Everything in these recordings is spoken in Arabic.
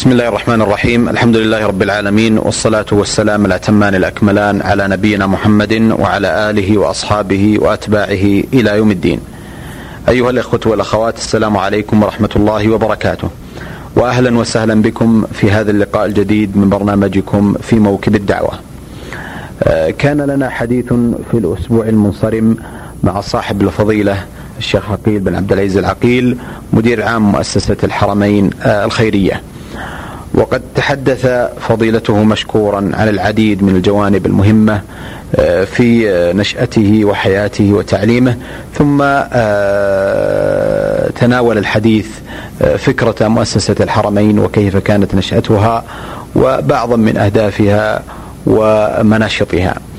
بسم الله الرحمن الرحيم الحمد لله رب العالمين والصلاة والسلام الأتمان الأكملان على نبينا محمد وعلى آله وأصحابه وأتباعه إلى يوم الدين أيها الإخوة والأخوات السلام عليكم ورحمة الله وبركاته وأهلا وسهلا بكم في هذا اللقاء الجديد من برنامجكم في موكب الدعوة كان لنا حديث في الأسبوع المنصرم مع صاحب الفضيلة الشيخ عقيل بن عبد العزيز العقيل مدير عام مؤسسة الحرمين الخيرية وقد تحدث فضيلته مشكورا عن العديد من الجوانب المهمة آه، في نشأته وحياته وتعليمه ثم آه، تناول الحديث آه، فكرة مؤسسة الحرمين وكيف كانت نشأتها وبعضا من أهدافها ومناشطها. آه،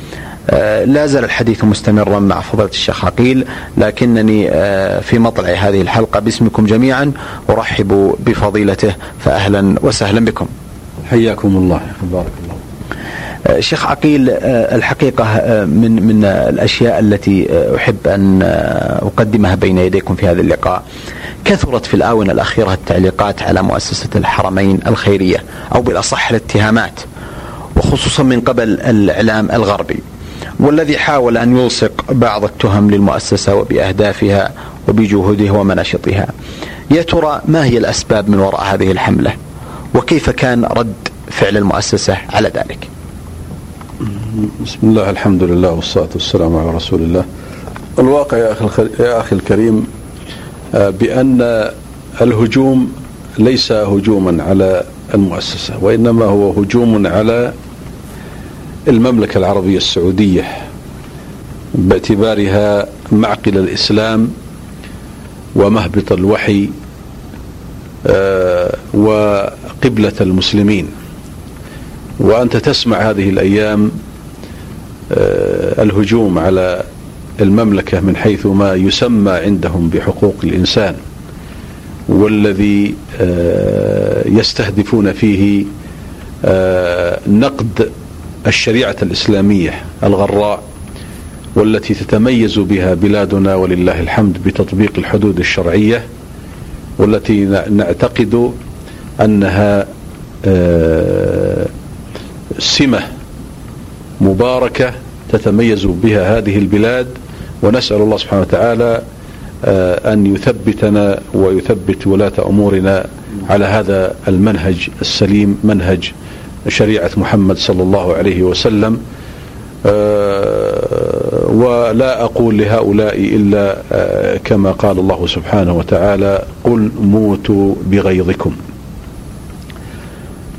لا زال الحديث مستمرا مع فضيلة الشيخ عقيل لكنني آه، في مطلع هذه الحلقة باسمكم جميعا أرحب بفضيلته فأهلا وسهلا بكم. حياكم الله بارك الله آه، شيخ عقيل الحقيقة من من الأشياء التي أحب أن أقدمها بين يديكم في هذا اللقاء. كثرت في الآونة الأخيرة التعليقات على مؤسسة الحرمين الخيرية أو بالأصح الاتهامات وخصوصا من قبل الإعلام الغربي. والذي حاول أن يلصق بعض التهم للمؤسسة وبأهدافها وبجهودها ومناشطها. يا ترى ما هي الأسباب من وراء هذه الحملة؟ وكيف كان رد فعل المؤسسة على ذلك؟ بسم الله الحمد لله والصلاة والسلام على رسول الله. الواقع يا أخي, يا أخي الكريم آه، بأن الهجوم ليس هجوما على المؤسسة وإنما هو هجوم على المملكة العربية السعودية باعتبارها معقل الإسلام ومهبط الوحي آه، وقبلة المسلمين. وأنت تسمع هذه الأيام آه، الهجوم على المملكة من حيث ما يسمى عندهم بحقوق الإنسان والذي آه، يستهدفون فيه نقد الشريعة الإسلامية الغراء والتي تتميز بها بلادنا ولله الحمد بتطبيق الحدود الشرعية والتي نعتقد أنها آه، سمة مباركة تتميز بها هذه البلاد ونسأل الله سبحانه وتعالى آه، أن يثبتنا ويثبت ولاة أمورنا على هذا المنهج السليم منهج شريعة محمد صلى الله عليه وسلم آه، ولا أقول لهؤلاء إلا آه، كما قال الله سبحانه وتعالى قل موتوا بغيظكم.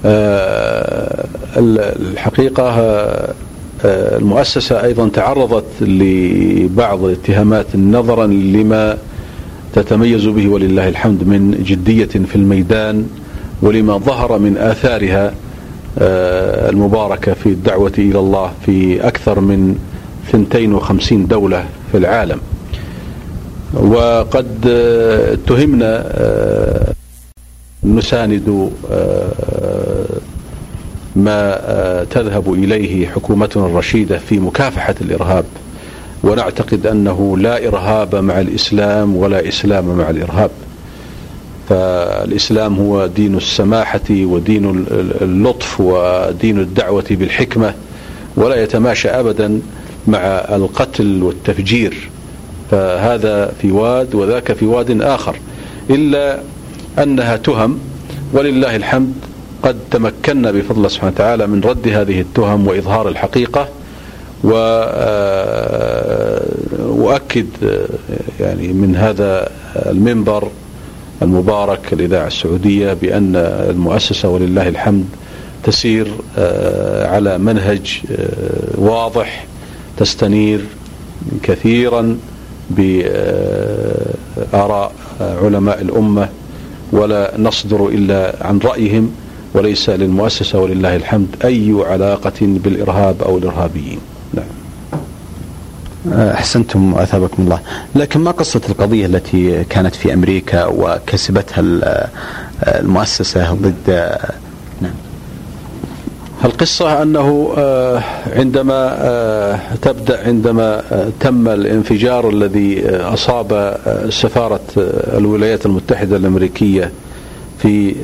آه، الحقيقة المؤسسة أيضا تعرضت لبعض الاتهامات نظرا لما تتميز به ولله الحمد من جدية في الميدان ولما ظهر من آثارها المباركة في الدعوة إلى الله في أكثر من 52 دولة في العالم. وقد آه، اتهمنا آه، نساند ما تذهب إليه حكومتنا الرشيدة في مكافحة الإرهاب. ونعتقد أنه لا إرهاب مع الإسلام ولا إسلام مع الإرهاب. فالإسلام هو دين السماحة ودين اللطف ودين الدعوة بالحكمة ولا يتماشى أبدا مع القتل والتفجير. فهذا في واد وذاك في واد آخر. إلا أنها تهم ولله الحمد قد تمكنا بفضل الله سبحانه وتعالى من رد هذه التهم وإظهار الحقيقة وأؤكد يعني من هذا المنبر المبارك الإذاعة السعودية بأن المؤسسة ولله الحمد تسير آه، على منهج آه، واضح تستنير كثيرا بآراء علماء الأمة ولا نصدر إلا عن رأيهم وليس للمؤسسة ولله الحمد أي علاقة بالإرهاب أو الإرهابيين. نعم. أحسنتم وأثابكم الله، لكن ما قصة القضية التي كانت في أمريكا وكسبتها المؤسسة ضد نعم. القصة أنه آه، عندما آه، تبدأ عندما آه، تم الانفجار الذي أصاب سفارة الولايات المتحدة الأمريكية في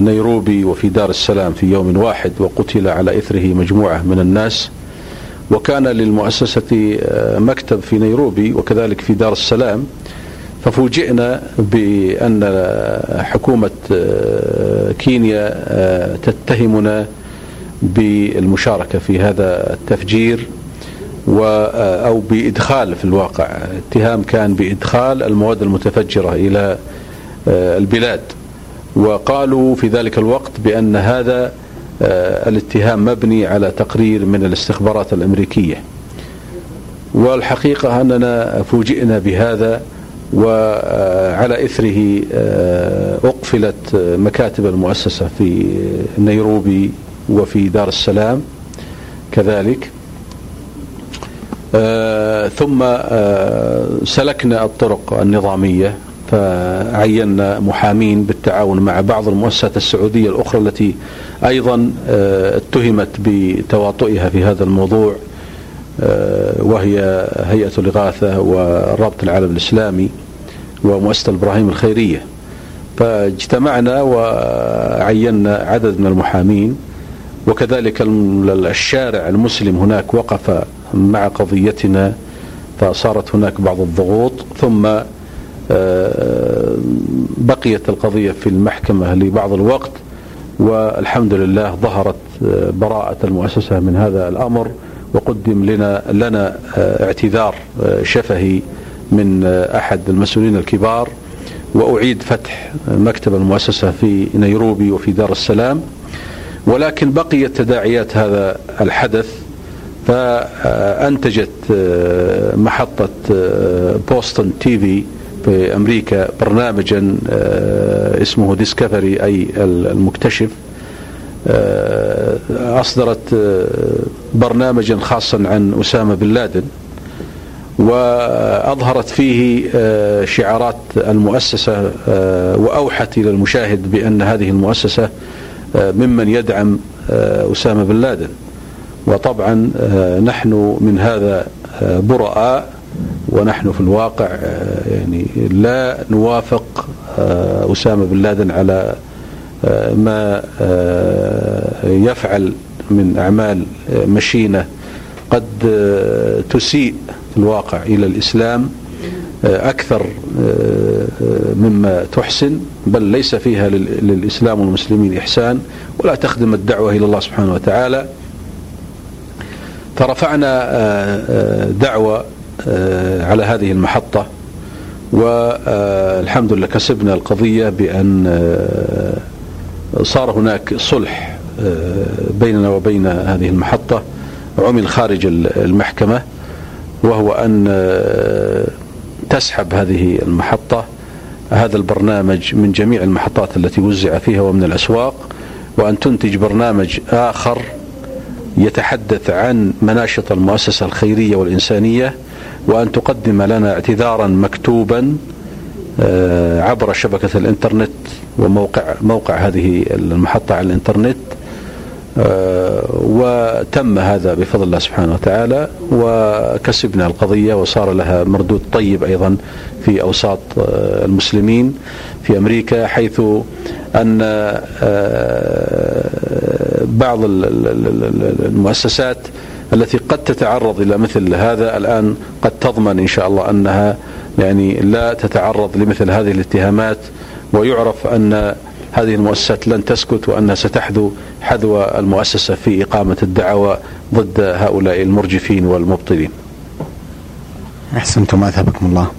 نيروبي وفي دار السلام في يوم واحد وقتل على إثره مجموعة من الناس وكان للمؤسسة مكتب في نيروبي وكذلك في دار السلام. ففوجئنا بأن حكومة كينيا تتهمنا بالمشاركة في هذا التفجير أو بإدخال في الواقع. اتهام كان بإدخال المواد المتفجرة إلى البلاد. وقالوا في ذلك الوقت بأن هذا الاتهام مبني على تقرير من الاستخبارات الأمريكية. والحقيقة أننا فوجئنا بهذا وعلى إثره أقفلت مكاتب المؤسسة في نيروبي وفي دار السلام كذلك. ثم سلكنا الطرق النظامية فعينا محامين بالتعاون مع بعض المؤسسات السعودية الأخرى التي أيضا اتهمت بتواطئها في هذا الموضوع وهي هيئة الإغاثة ورابط العالم الإسلامي ومؤسسة إبراهيم الخيرية. فاجتمعنا وعينا عدد من المحامين وكذلك الشارع المسلم هناك وقف مع قضيتنا فصارت هناك بعض الضغوط ثم بقيت القضية في المحكمة لبعض الوقت والحمد لله ظهرت براءة المؤسسة من هذا الأمر وقدم لنا لنا اعتذار شفهي من أحد المسؤولين الكبار وأعيد فتح مكتب المؤسسة في نيروبي وفي دار السلام. ولكن بقيت تداعيات هذا الحدث فأنتجت محطة بوستون TV في أمريكا برنامجا اسمه Discovery أي المكتشف. أصدرت برنامجا خاصا عن أسامة بن لادن. وأظهرت فيه شعارات المؤسسة وأوحت إلى المشاهد بأن هذه المؤسسة ممن يدعم أسامة بن لادن. وطبعا نحن من هذا براء ونحن في الواقع يعني لا نوافق أسامة بن لادن على ما يفعل من أعمال مشينة قد تسيء في الواقع إلى الإسلام أكثر مما تحسن بل ليس فيها للإسلام والمسلمين إحسان ولا تخدم الدعوة إلى الله سبحانه وتعالى. فرفعنا دعوة على هذه المحطة. والحمد لله كسبنا القضية بأن صار هناك صلح بيننا وبين هذه المحطة. عمل خارج المحكمة وهو أن تسحب هذه المحطة. هذا البرنامج من جميع المحطات التي وزع فيها ومن الأسواق. وأن تنتج برنامج آخر يتحدث عن مناشط المؤسسة الخيرية والإنسانية. وأن تقدم لنا اعتذارا مكتوبا عبر شبكة الإنترنت وموقع موقع هذه المحطة على الإنترنت وتم هذا بفضل الله سبحانه وتعالى وكسبنا القضية وصار لها مردود طيب أيضا في أوساط المسلمين في أمريكا حيث أن بعض المؤسسات التي قد تتعرض إلى مثل هذا الآن قد تضمن إن شاء الله أنها يعني لا تتعرض لمثل هذه الاتهامات ويعرف أن هذه المؤسسات لن تسكت وأنها ستحذو حذو المؤسسة في إقامة الدعوة ضد هؤلاء المرجفين والمبطلين. أحسنتم أثابكم الله.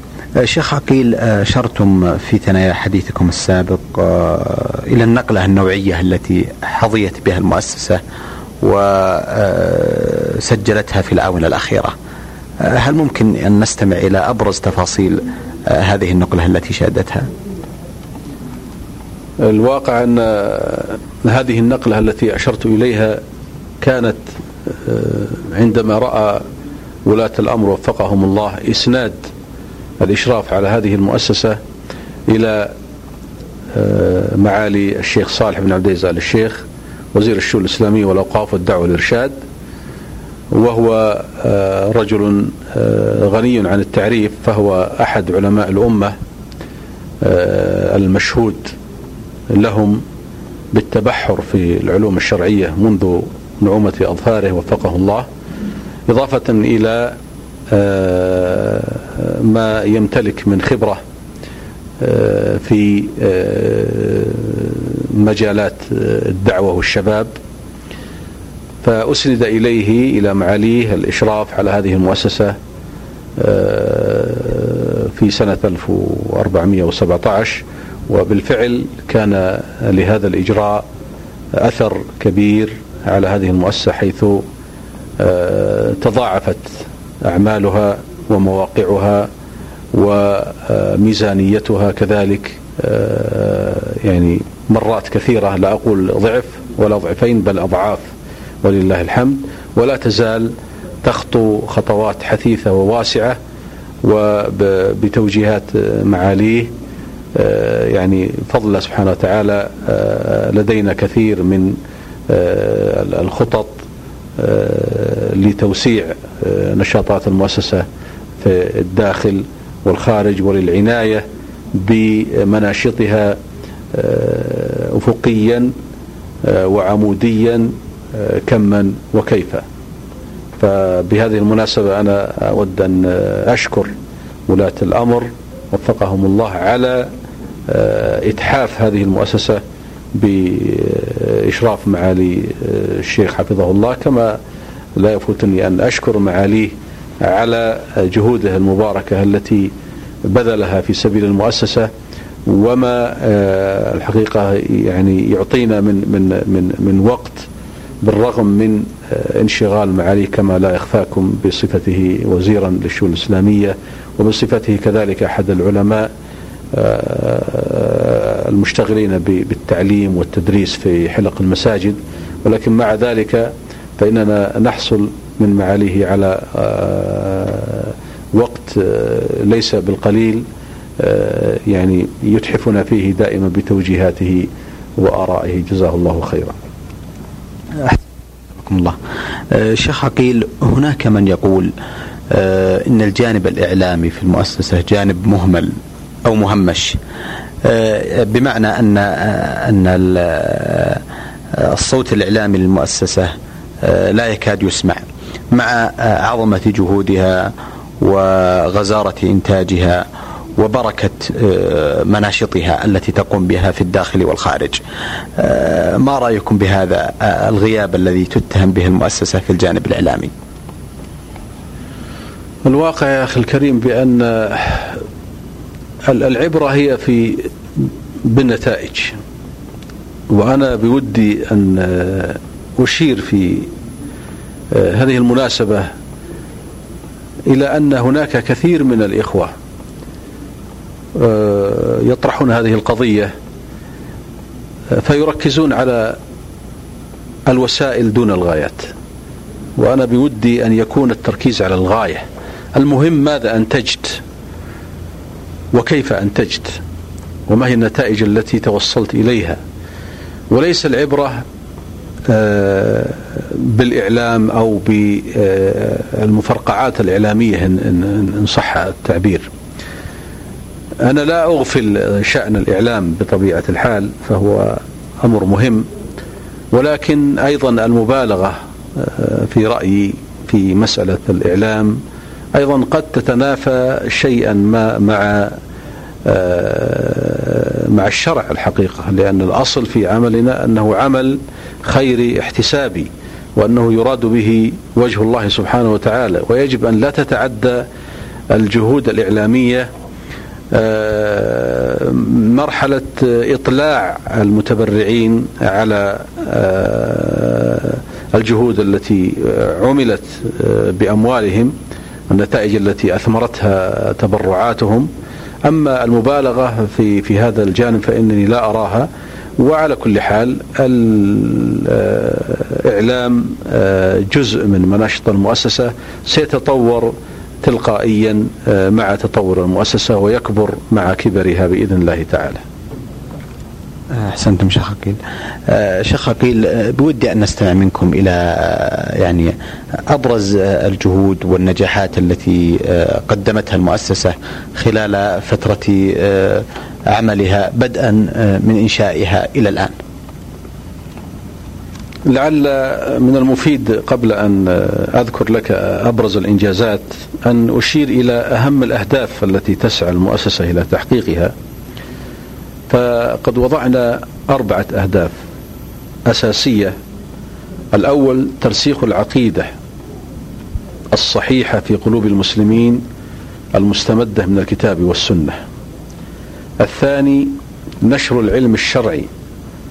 شيخ عقيل أشرتم في ثنايا حديثكم السابق إلى النقلة النوعية التي حظيت بها المؤسسة. وسجلتها في الآونة الأخيرة هل ممكن أن نستمع إلى أبرز تفاصيل هذه النقلة التي شهدتها؟ الواقع أن هذه النقلة التي أشرت إليها كانت عندما رأى ولاة الأمر وفقهم الله إسناد الإشراف على هذه المؤسسة إلى معالي الشيخ صالح بن عبد العزيز آل الشيخ وزير الشؤون الإسلامية والأوقاف والدعوة والإرشاد وهو رجل غني عن التعريف فهو أحد علماء الأمة المشهود لهم بالتبحر في العلوم الشرعية منذ نعومة أظفاره وفقه الله إضافة إلى آه، ما يمتلك من خبرة آه، في آه، مجالات الدعوة والشباب. فأسند إليه إلى معاليه الإشراف على هذه المؤسسة في سنة 1417 وبالفعل كان لهذا الإجراء أثر كبير على هذه المؤسسة حيث آه، تضاعفت أعمالها ومواقعها وميزانيتها كذلك آه، يعني مرات كثيرة لا أقول ضعف ولا ضعفين بل أضعاف ولله الحمد. ولا تزال تخطو خطوات حثيثة وواسعة وبتوجيهات معاليه. آه، يعني فضل الله سبحانه وتعالى لدينا كثير من الخطط آه، لتوسيع آه، نشاطات المؤسسة في الداخل. والخارج وللعناية بمناشطها آه، أفقيا وعموديا كما وكيفا. فبهذه المناسبة أنا أود أن أشكر ولاة الأمر وفقهم الله على إتحاف هذه المؤسسة بإشراف معالي الشيخ حفظه الله. كما لا يفوتني أن أشكر معاليه على جهوده المباركة التي بذلها في سبيل المؤسسة وما آه، الحقيقة يعني يعطينا من من من من وقت بالرغم من آه، انشغال معاليه كما لا يخفاكم بصفته وزيرا للشؤون الإسلامية وبصفته كذلك أحد العلماء آه، المشتغلين بالتعليم والتدريس في حلق المساجد. ولكن مع ذلك فإننا نحصل من معاليه على آه، وقت آه، ليس بالقليل يعني يتحفنا فيه دائما بتوجيهاته وآرائه. جزاه الله خيرا. الله. شيخ عقيل هناك من يقول إن الجانب الإعلامي في المؤسسة جانب مهمل أو مهمش. آه، بمعنى أن آه، أن آه، الصوت الإعلامي للمؤسسة لا يكاد يسمع. مع عظمة جهودها وغزارة إنتاجها وبركة مناشطها التي تقوم بها في الداخل والخارج. ما رأيكم بهذا الغياب الذي تتهم به المؤسسة في الجانب الإعلامي؟ الواقع يا أخي الكريم بأن العبرة هي في بالنتائج. وأنا بودي أن أشير في آه، هذه المناسبة إلى أن هناك كثير من الإخوة آه، يطرحون هذه القضية آه، فيركزون على الوسائل دون الغايات. وأنا بودي أن يكون التركيز على الغاية. المهم ماذا أنتجت وكيف أنتجت وما هي النتائج التي توصلت إليها؟ وليس العبرة آه، بالإعلام أو بالمفرقعات الإعلامية إن صح التعبير. أنا لا أغفل شأن الإعلام بطبيعة الحال فهو أمر مهم. ولكن أيضا المبالغة آه، في رأيي في مسألة الإعلام أيضا قد تتنافى شيئا ما مع آه، مع الشرع الحقيقة لأن الأصل في عملنا أنه عمل خيري احتسابي. وأنه يراد به وجه الله سبحانه وتعالى ويجب أن لا تتعدى الجهود الإعلامية آه، مرحلة إطلاع المتبرعين على آه، الجهود التي عملت بأموالهم النتائج التي أثمرتها تبرعاتهم. أما المبالغة في في هذا الجانب فإنني لا أراها. وعلى كل حال الإعلام آه، جزء من مناشط المؤسسة سيتطور تلقائيا آه، مع تطور المؤسسة ويكبر مع كبرها بإذن الله تعالى أحسنتم شيخ عقيل. آه، شيخ عقيل آه، بودي أن نستمع منكم إلى آه، يعني أبرز الجهود والنجاحات التي قدمتها المؤسسة خلال فترة عملها بدءا من إنشائها إلى الآن. لعل من المفيد قبل أن أذكر لك أبرز الإنجازات أن أشير إلى أهم الأهداف التي تسعى المؤسسة إلى تحقيقها. فقد وضعنا أربعة أهداف أساسية. الأول ترسيخ العقيدة الصحيحة في قلوب المسلمين المستمدة من الكتاب والسنة. الثاني نشر العلم الشرعي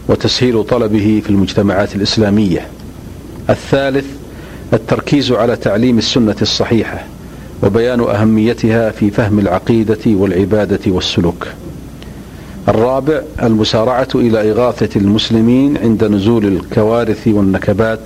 وتسهيل طلبه في المجتمعات الإسلامية. الثالث التركيز على تعليم السنة الصحيحة وبيان أهميتها في فهم العقيدة والعبادة والسلوك. الرابع المسارعة إلى إغاثة المسلمين عند نزول الكوارث والنكبات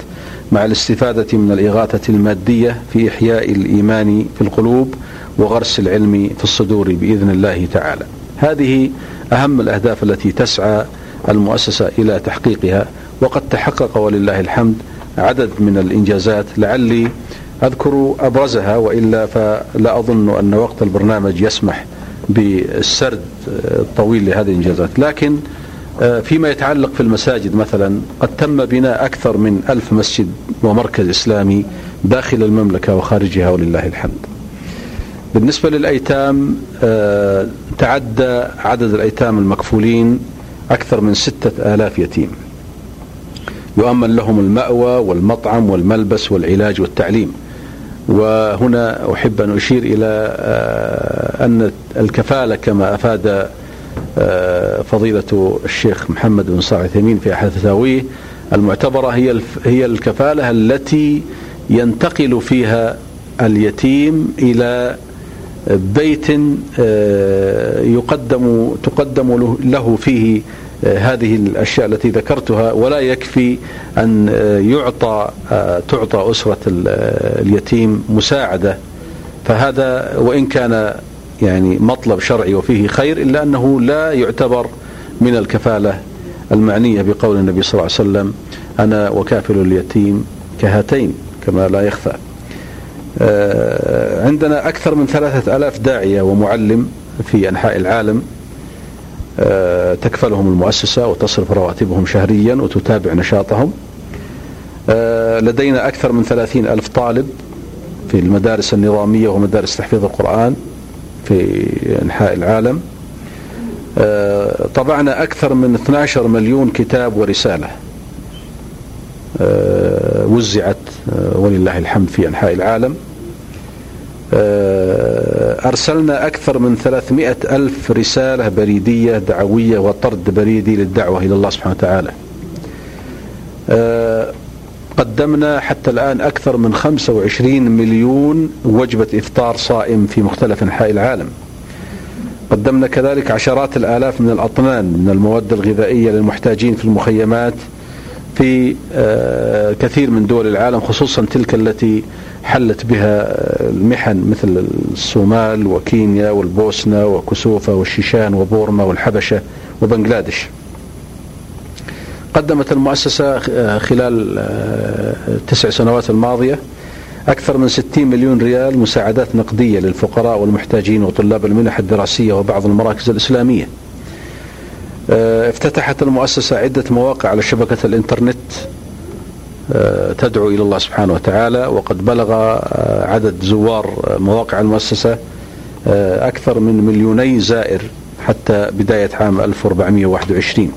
مع الاستفادة من الإغاثة المادية في إحياء الإيمان في القلوب وغرس العلم في الصدور بإذن الله تعالى. هذه أهم الأهداف التي تسعى المؤسسة إلى تحقيقها وقد تحقق ولله الحمد عدد من الإنجازات. لعلي أذكر أبرزها وإلا فلا أظن أن وقت البرنامج يسمح بالسرد الطويل لهذه الإنجازات. لكن آه، فيما يتعلق في المساجد مثلا قد تم بناء أكثر من ألف مسجد ومركز إسلامي داخل المملكة وخارجها ولله الحمد. بالنسبة للأيتام آه، تعدى عدد الأيتام المكفولين أكثر من ستة آلاف يتيم. يؤمن لهم المأوى والمطعم والملبس والعلاج والتعليم. وهنا أحب أن أشير إلى آه، أن الكفالة كما أفاد آه، فضيلة الشيخ محمد بن صالح الثمين في أحد فتاويه المعتبرة هي هي الكفالة التي ينتقل فيها اليتيم إلى بيت آه، يقدم تقدم له فيه آه، هذه الأشياء التي ذكرتها ولا يكفي أن آه، يعطى تعطى أسرة اليتيم مساعدة. فهذا وإن كان يعني مطلب شرعي وفيه خير إلا أنه لا يعتبر من الكفالة المعنية بقول النبي صلى الله عليه وسلم أنا وكافل اليتيم كهاتين كما لا يخفى. عندنا أكثر من ثلاثة ألاف داعية ومعلم في أنحاء العالم آه، تكفلهم المؤسسة وتصرف رواتبهم شهريا وتتابع نشاطهم. آه، لدينا أكثر من ثلاثين ألف طالب في المدارس النظامية ومدارس تحفيظ القرآن في أنحاء العالم. طبعنا أكثر من 12 مليون كتاب ورسالة وزعت ولله الحمد في أنحاء العالم. آه، أرسلنا أكثر من 300 ألف رسالة بريدية دعوية وطرد بريدي للدعوة إلى الله سبحانه وتعالى. آه، قدمنا حتى الآن أكثر من 25 مليون وجبة إفطار صائم في مختلف أنحاء العالم. قدمنا كذلك عشرات الآلاف من الأطنان من المواد الغذائية للمحتاجين في المخيمات في آه، كثير من دول العالم خصوصا تلك التي حلت بها المحن مثل الصومال وكينيا والبوسنة وكسوفة والشيشان وبورما والحبشة وبنغلاديش. قدمت المؤسسة خلال التسع سنوات الماضية أكثر من 60 مليون ريال مساعدات نقدية للفقراء والمحتاجين وطلاب المنح الدراسية وبعض المراكز الإسلامية. افتتحت المؤسسة عدة مواقع على شبكة الإنترنت آه، تدعو إلى الله سبحانه وتعالى وقد بلغ آه، عدد زوار مواقع المؤسسة آه، أكثر من مليوني زائر حتى بداية عام 1421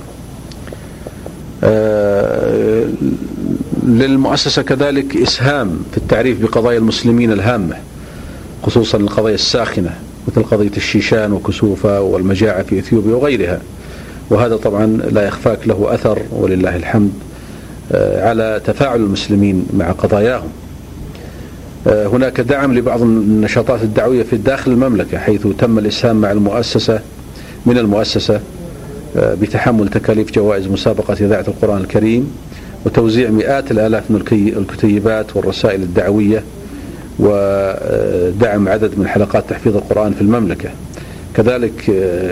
للمؤسسة كذلك إسهام في التعريف بقضايا المسلمين الهامة خصوصا القضايا الساخنة مثل قضية الشيشان وكسوفة والمجاعة في إثيوبيا وغيرها. وهذا طبعا لا يخفاك له أثر ولله الحمد. آه، على تفاعل المسلمين مع قضاياهم. آه، هناك دعم لبعض النشاطات الدعوية في داخل المملكة حيث تم الإسهام مع المؤسسة من المؤسسة آه، بتحمل تكاليف جوائز مسابقة إذاعة القرآن الكريم وتوزيع مئات الآلاف من الكتيبات والرسائل الدعوية ودعم عدد من حلقات تحفيظ القرآن في المملكة. كذلك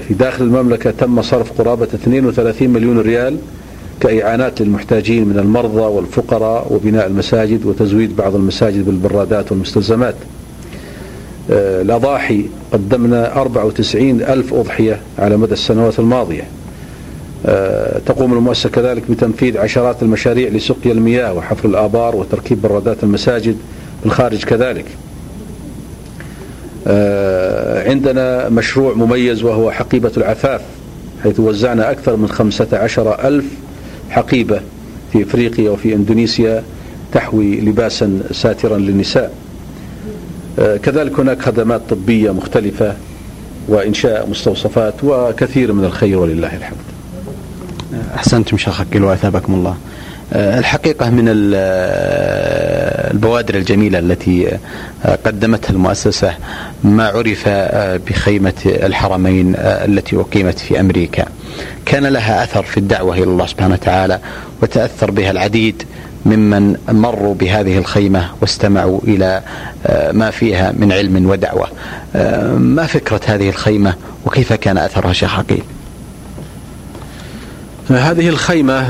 في داخل المملكة تم صرف قرابة 32 مليون ريال كإعانات للمحتاجين من المرضى والفقراء وبناء المساجد وتزويد بعض المساجد بالبرادات والمستلزمات. الأضاحي قدمنا 94 ألف أضحية على مدى السنوات الماضية. تقوم المؤسسة كذلك بتنفيذ عشرات المشاريع لسقيا المياه وحفر الآبار وتركيب برادات المساجد بالخارج كذلك. عندنا مشروع مميز وهو حقيبة العفاف حيث وزعنا أكثر من خمسة عشر ألف حقيبة في إفريقيا وفي إندونيسيا تحوي لباسا ساترا للنساء. كذلك هناك خدمات طبية مختلفة وإنشاء مستوصفات وكثير من الخير ولله الحمد. أحسنتم شيخ أكل وأثابكم الله. الحقيقة من البوادر الجميلة التي قدمتها المؤسسة ما عرف بخيمة الحرمين التي أقيمت في أمريكا. كان لها أثر في الدعوة إلى الله سبحانه وتعالى وتأثر بها العديد ممن مروا بهذه الخيمة واستمعوا إلى ما فيها من علم ودعوة. ما فكرة هذه الخيمة وكيف كان أثرها شيخ عقيل؟ هذه الخيمة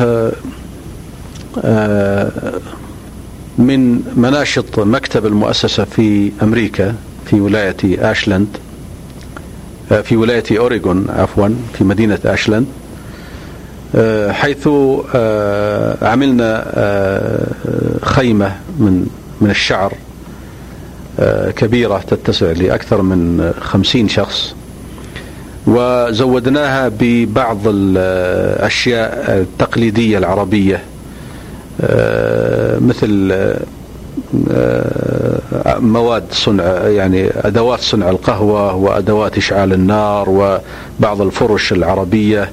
من مناشط مكتب المؤسسة في أمريكا في ولاية آشلاند في ولاية أوريغون عفوا في مدينة آشلاند حيث عملنا خيمة من من الشعر كبيرة تتسع لأكثر من خمسين شخص وزودناها ببعض الأشياء التقليدية العربية. مثل مواد صنع يعني أدوات صنع القهوة وأدوات إشعال النار وبعض الفرش العربية.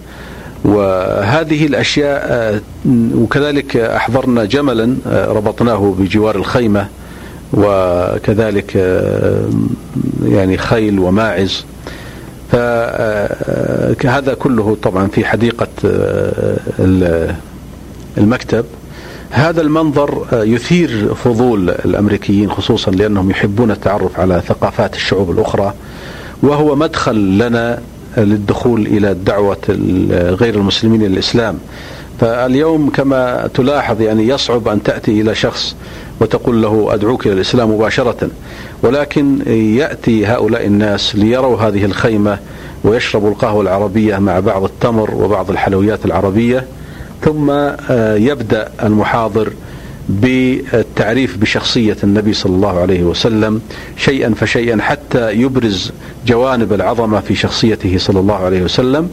وهذه الأشياء وكذلك أحضرنا جملا ربطناه بجوار الخيمة وكذلك يعني خيل وماعز. فهذا كله طبعا في حديقة المكتب. هذا المنظر يثير فضول الأمريكيين خصوصا لأنهم يحبون التعرف على ثقافات الشعوب الأخرى. وهو مدخل لنا للدخول إلى دعوة غير المسلمين إلى الاسلام فاليوم كما تلاحظ يعني يصعب أن تأتي إلى شخص وتقول له أدعوك إلى الإسلام مباشرة. ولكن يأتي هؤلاء الناس ليروا هذه الخيمة ويشربوا القهوة العربية مع بعض التمر وبعض الحلويات العربية. ثم يبدأ المحاضر بالتعريف بشخصية النبي صلى الله عليه وسلم شيئا فشيئا حتى يبرز جوانب العظمة في شخصيته صلى الله عليه وسلم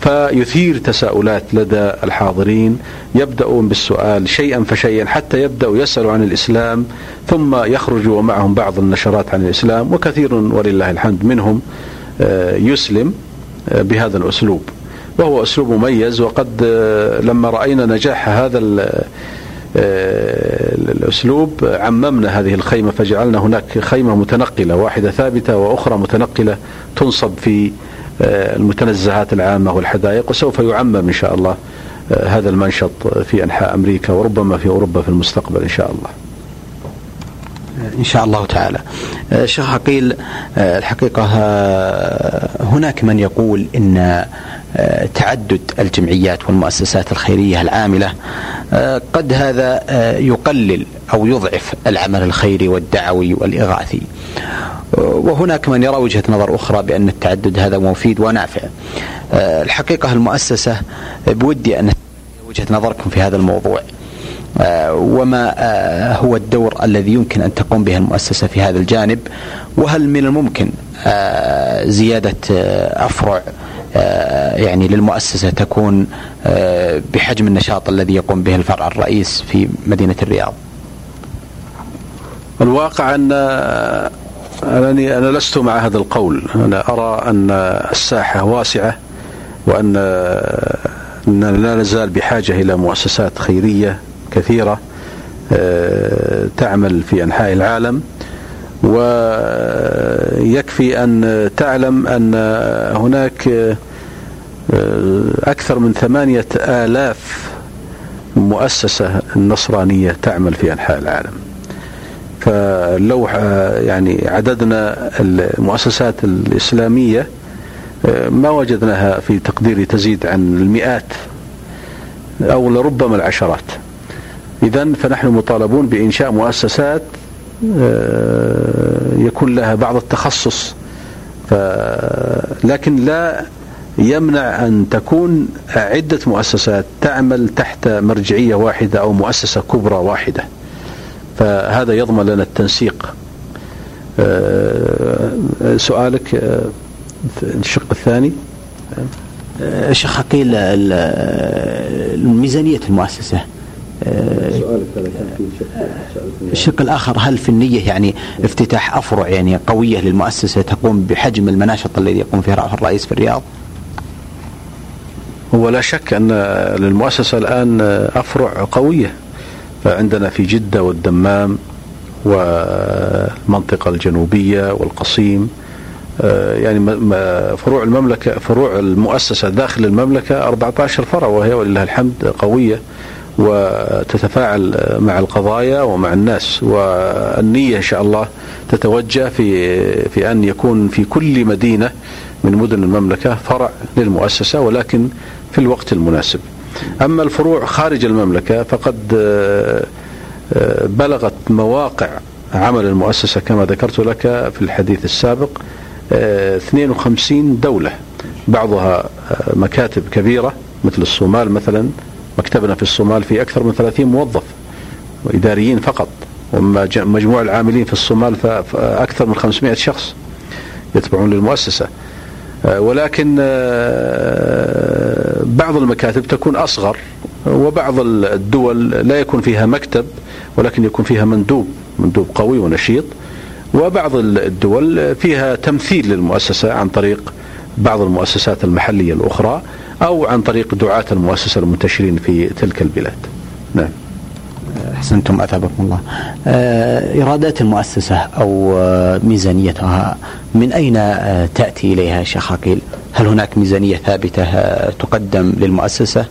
فيثير تساؤلات لدى الحاضرين يبدأون بالسؤال شيئا فشيئا حتى يبدأوا يسألوا عن الإسلام ثم يخرجوا ومعهم بعض النشرات عن الإسلام وكثير ولله الحمد منهم يسلم بهذا الأسلوب. وهو أسلوب مميز. وقد لما رأينا نجاح هذا الأسلوب عممنا هذه الخيمة فجعلنا هناك خيمة متنقلة واحدة ثابتة وأخرى متنقلة تنصب في المتنزهات العامة والحدائق وسوف يعمم إن شاء الله هذا المنشط في أنحاء أمريكا وربما في أوروبا في المستقبل إن شاء الله. إن شاء الله تعالى. شيخ عقيل الحقيقة هناك من يقول إن تعدد الجمعيات والمؤسسات الخيرية العاملة قد هذا يقلل أو يضعف العمل الخيري والدعوي والإغاثي. وهناك من يرى وجهة نظر أخرى بأن التعدد هذا مفيد ونافع. الحقيقة المؤسسة بودي أن وجهة نظركم في هذا الموضوع. وما هو الدور الذي يمكن أن تقوم به المؤسسة في هذا الجانب؟ وهل من الممكن زيادة أفرع يعني للمؤسسة تكون بحجم النشاط الذي يقوم به الفرع الرئيس في مدينة الرياض؟ الواقع أن أنني أنا لست مع هذا القول. أنا أرى أن الساحة واسعة وأن لا نزال بحاجة إلى مؤسسات خيرية. كثيرة تعمل في أنحاء العالم ويكفي أن تعلم أن هناك أكثر من ثمانية آلاف مؤسسة نصرانية تعمل في أنحاء العالم. فلو يعني عددنا المؤسسات الإسلامية ما وجدناها في تقديري تزيد عن المئات أو لربما العشرات. إذا فنحن مطالبون بإنشاء مؤسسات يكون لها بعض التخصص. لكن لا يمنع أن تكون عدة مؤسسات تعمل تحت مرجعية واحدة أو مؤسسة كبرى واحدة. فهذا يضمن لنا التنسيق. سؤالك الشق الثاني. شيخ عقيل ميزانية المؤسسة. الشق الآخر هل في النية يعني افتتاح أفرع يعني قوية للمؤسسة تقوم بحجم المناشط الذي يقوم فيه الرئيس في الرياض؟ هو لا شك أن للمؤسسة الآن أفرع قوية فعندنا في جدة والدمام والمنطقة الجنوبية والقصيم. يعني فروع المملكة فروع المؤسسة داخل المملكة 14 فرع وهي ولله الحمد قوية. وتتفاعل مع القضايا ومع الناس. والنية إن شاء الله تتوجه في في أن يكون في كل مدينة من مدن المملكة فرع للمؤسسة ولكن في الوقت المناسب. أما الفروع خارج المملكة فقد بلغت مواقع عمل المؤسسة كما ذكرت لك في الحديث السابق 52 دولة. بعضها مكاتب كبيرة مثل الصومال مثلا مكتبنا في الصومال في أكثر من 30 موظف وإداريين فقط ومجموع العاملين في الصومال فأكثر من 500 شخص يتبعون للمؤسسة. ولكن بعض المكاتب تكون أصغر وبعض الدول لا يكون فيها مكتب ولكن يكون فيها مندوب مندوب قوي ونشيط. وبعض الدول فيها تمثيل للمؤسسة عن طريق بعض المؤسسات المحلية الأخرى. أو عن طريق دعاة المؤسسة المنتشرين في تلك البلاد. نعم. أحسنتم أثابكم الله. آه، إيرادات المؤسسة أو آه، ميزانيتها من أين آه، تأتي إليها شيخ عقيل؟ هل هناك ميزانية ثابتة تقدم للمؤسسة؟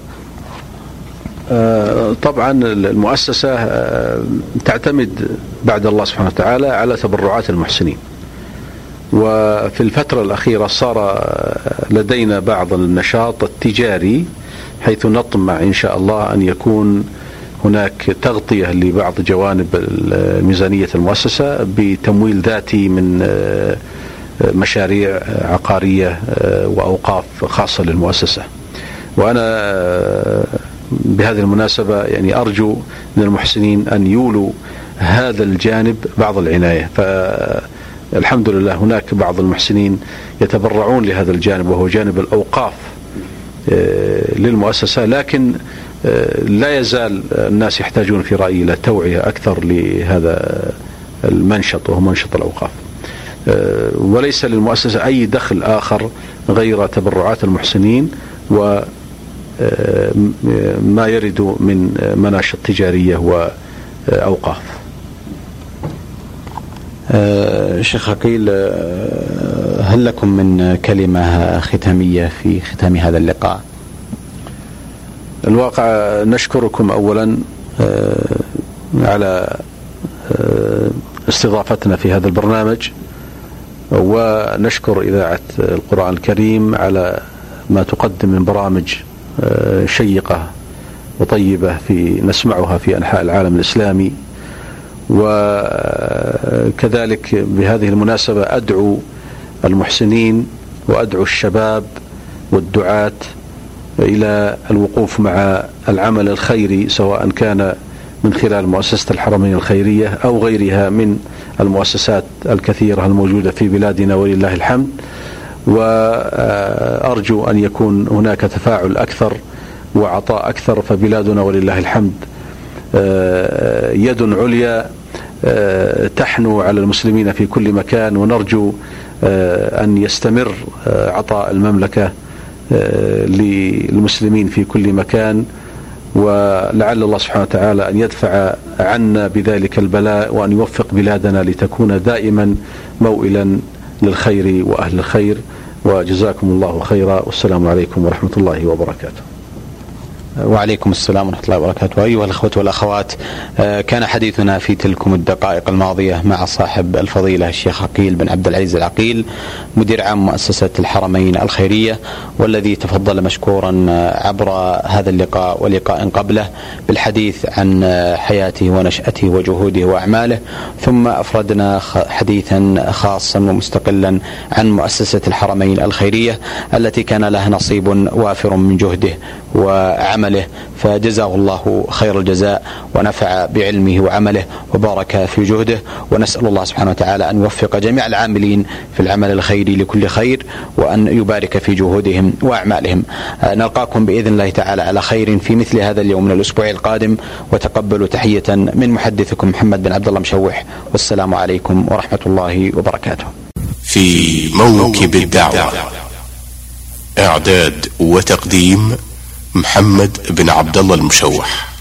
طبعا المؤسسة تعتمد بعد الله سبحانه وتعالى على تبرعات المحسنين. وفي الفترة الأخيرة صار لدينا بعض النشاط التجاري حيث نطمع إن شاء الله أن يكون هناك تغطية لبعض جوانب ميزانية المؤسسة بتمويل ذاتي من مشاريع عقارية وأوقاف خاصة للمؤسسة. وأنا بهذه المناسبة يعني أرجو من المحسنين أن يولوا هذا الجانب بعض العناية. فالحمد لله هناك بعض المحسنين يتبرعون لهذا الجانب وهو جانب الأوقاف آه، للمؤسسة لكن آه، لا يزال الناس يحتاجون في رأيي إلى توعية أكثر لهذا المنشط وهو منشط الأوقاف. آه، وليس للمؤسسة أي دخل آخر غير تبرعات المحسنين و ما يرد من مناشط تجارية وأوقاف آه، شيخ عقيل آه، هل لكم من كلمة ختامية في ختام هذا اللقاء؟ الواقع نشكركم أولا آه، على استضافتنا في هذا البرنامج ونشكر إذاعة القرآن الكريم على ما تقدم من برامج شيقة وطيبة في نسمعها في أنحاء العالم الإسلامي. وكذلك بهذه المناسبة أدعو المحسنين وأدعو الشباب والدعاة إلى الوقوف مع العمل الخيري سواء كان من خلال مؤسسة الحرمين الخيرية أو غيرها من المؤسسات الكثيرة الموجودة في بلادنا ولله الحمد. وأرجو أن يكون هناك تفاعل أكثر وعطاء أكثر فبلادنا ولله الحمد يد عليا آه، تحنو على المسلمين في كل مكان ونرجو آه، أن يستمر عطاء المملكة للمسلمين في كل مكان. ولعل الله سبحانه وتعالى أن يدفع عنا بذلك البلاء وأن يوفق بلادنا لتكون دائما موئلا للخير وأهل الخير. وجزاكم الله خيرا. والسلام عليكم ورحمة الله وبركاته. وعليكم السلام ورحمة الله وبركاته. أيها الأخوة والأخوات آه، كان حديثنا في تلكم الدقائق الماضية مع صاحب الفضيلة الشيخ عقيل بن عبد العزيز العقيل مدير عام مؤسسة الحرمين الخيرية والذي تفضل مشكورا آه، عبر هذا اللقاء ولقاء قبله بالحديث عن آه، حياته ونشأته وجهوده وأعماله. ثم أفردنا حديثا خاصا ومستقلا عن مؤسسة الحرمين الخيرية التي كان لها نصيب وافر من جهده وعمله. فجزاه الله خير الجزاء ونفع بعلمه وعمله وبارك في جهده. ونسأل الله سبحانه وتعالى أن يوفق جميع العاملين في العمل الخيري لكل خير وأن يبارك في جهودهم وأعمالهم. نلقاكم بإذن الله تعالى على خير في مثل هذا اليوم من الأسبوع القادم. وتقبلوا تحية من محدثكم محمد بن عبد الله مشوح. والسلام عليكم ورحمة الله وبركاته. في موكب الدعوة إعداد وتقديم محمد بن عبد الله المشوح.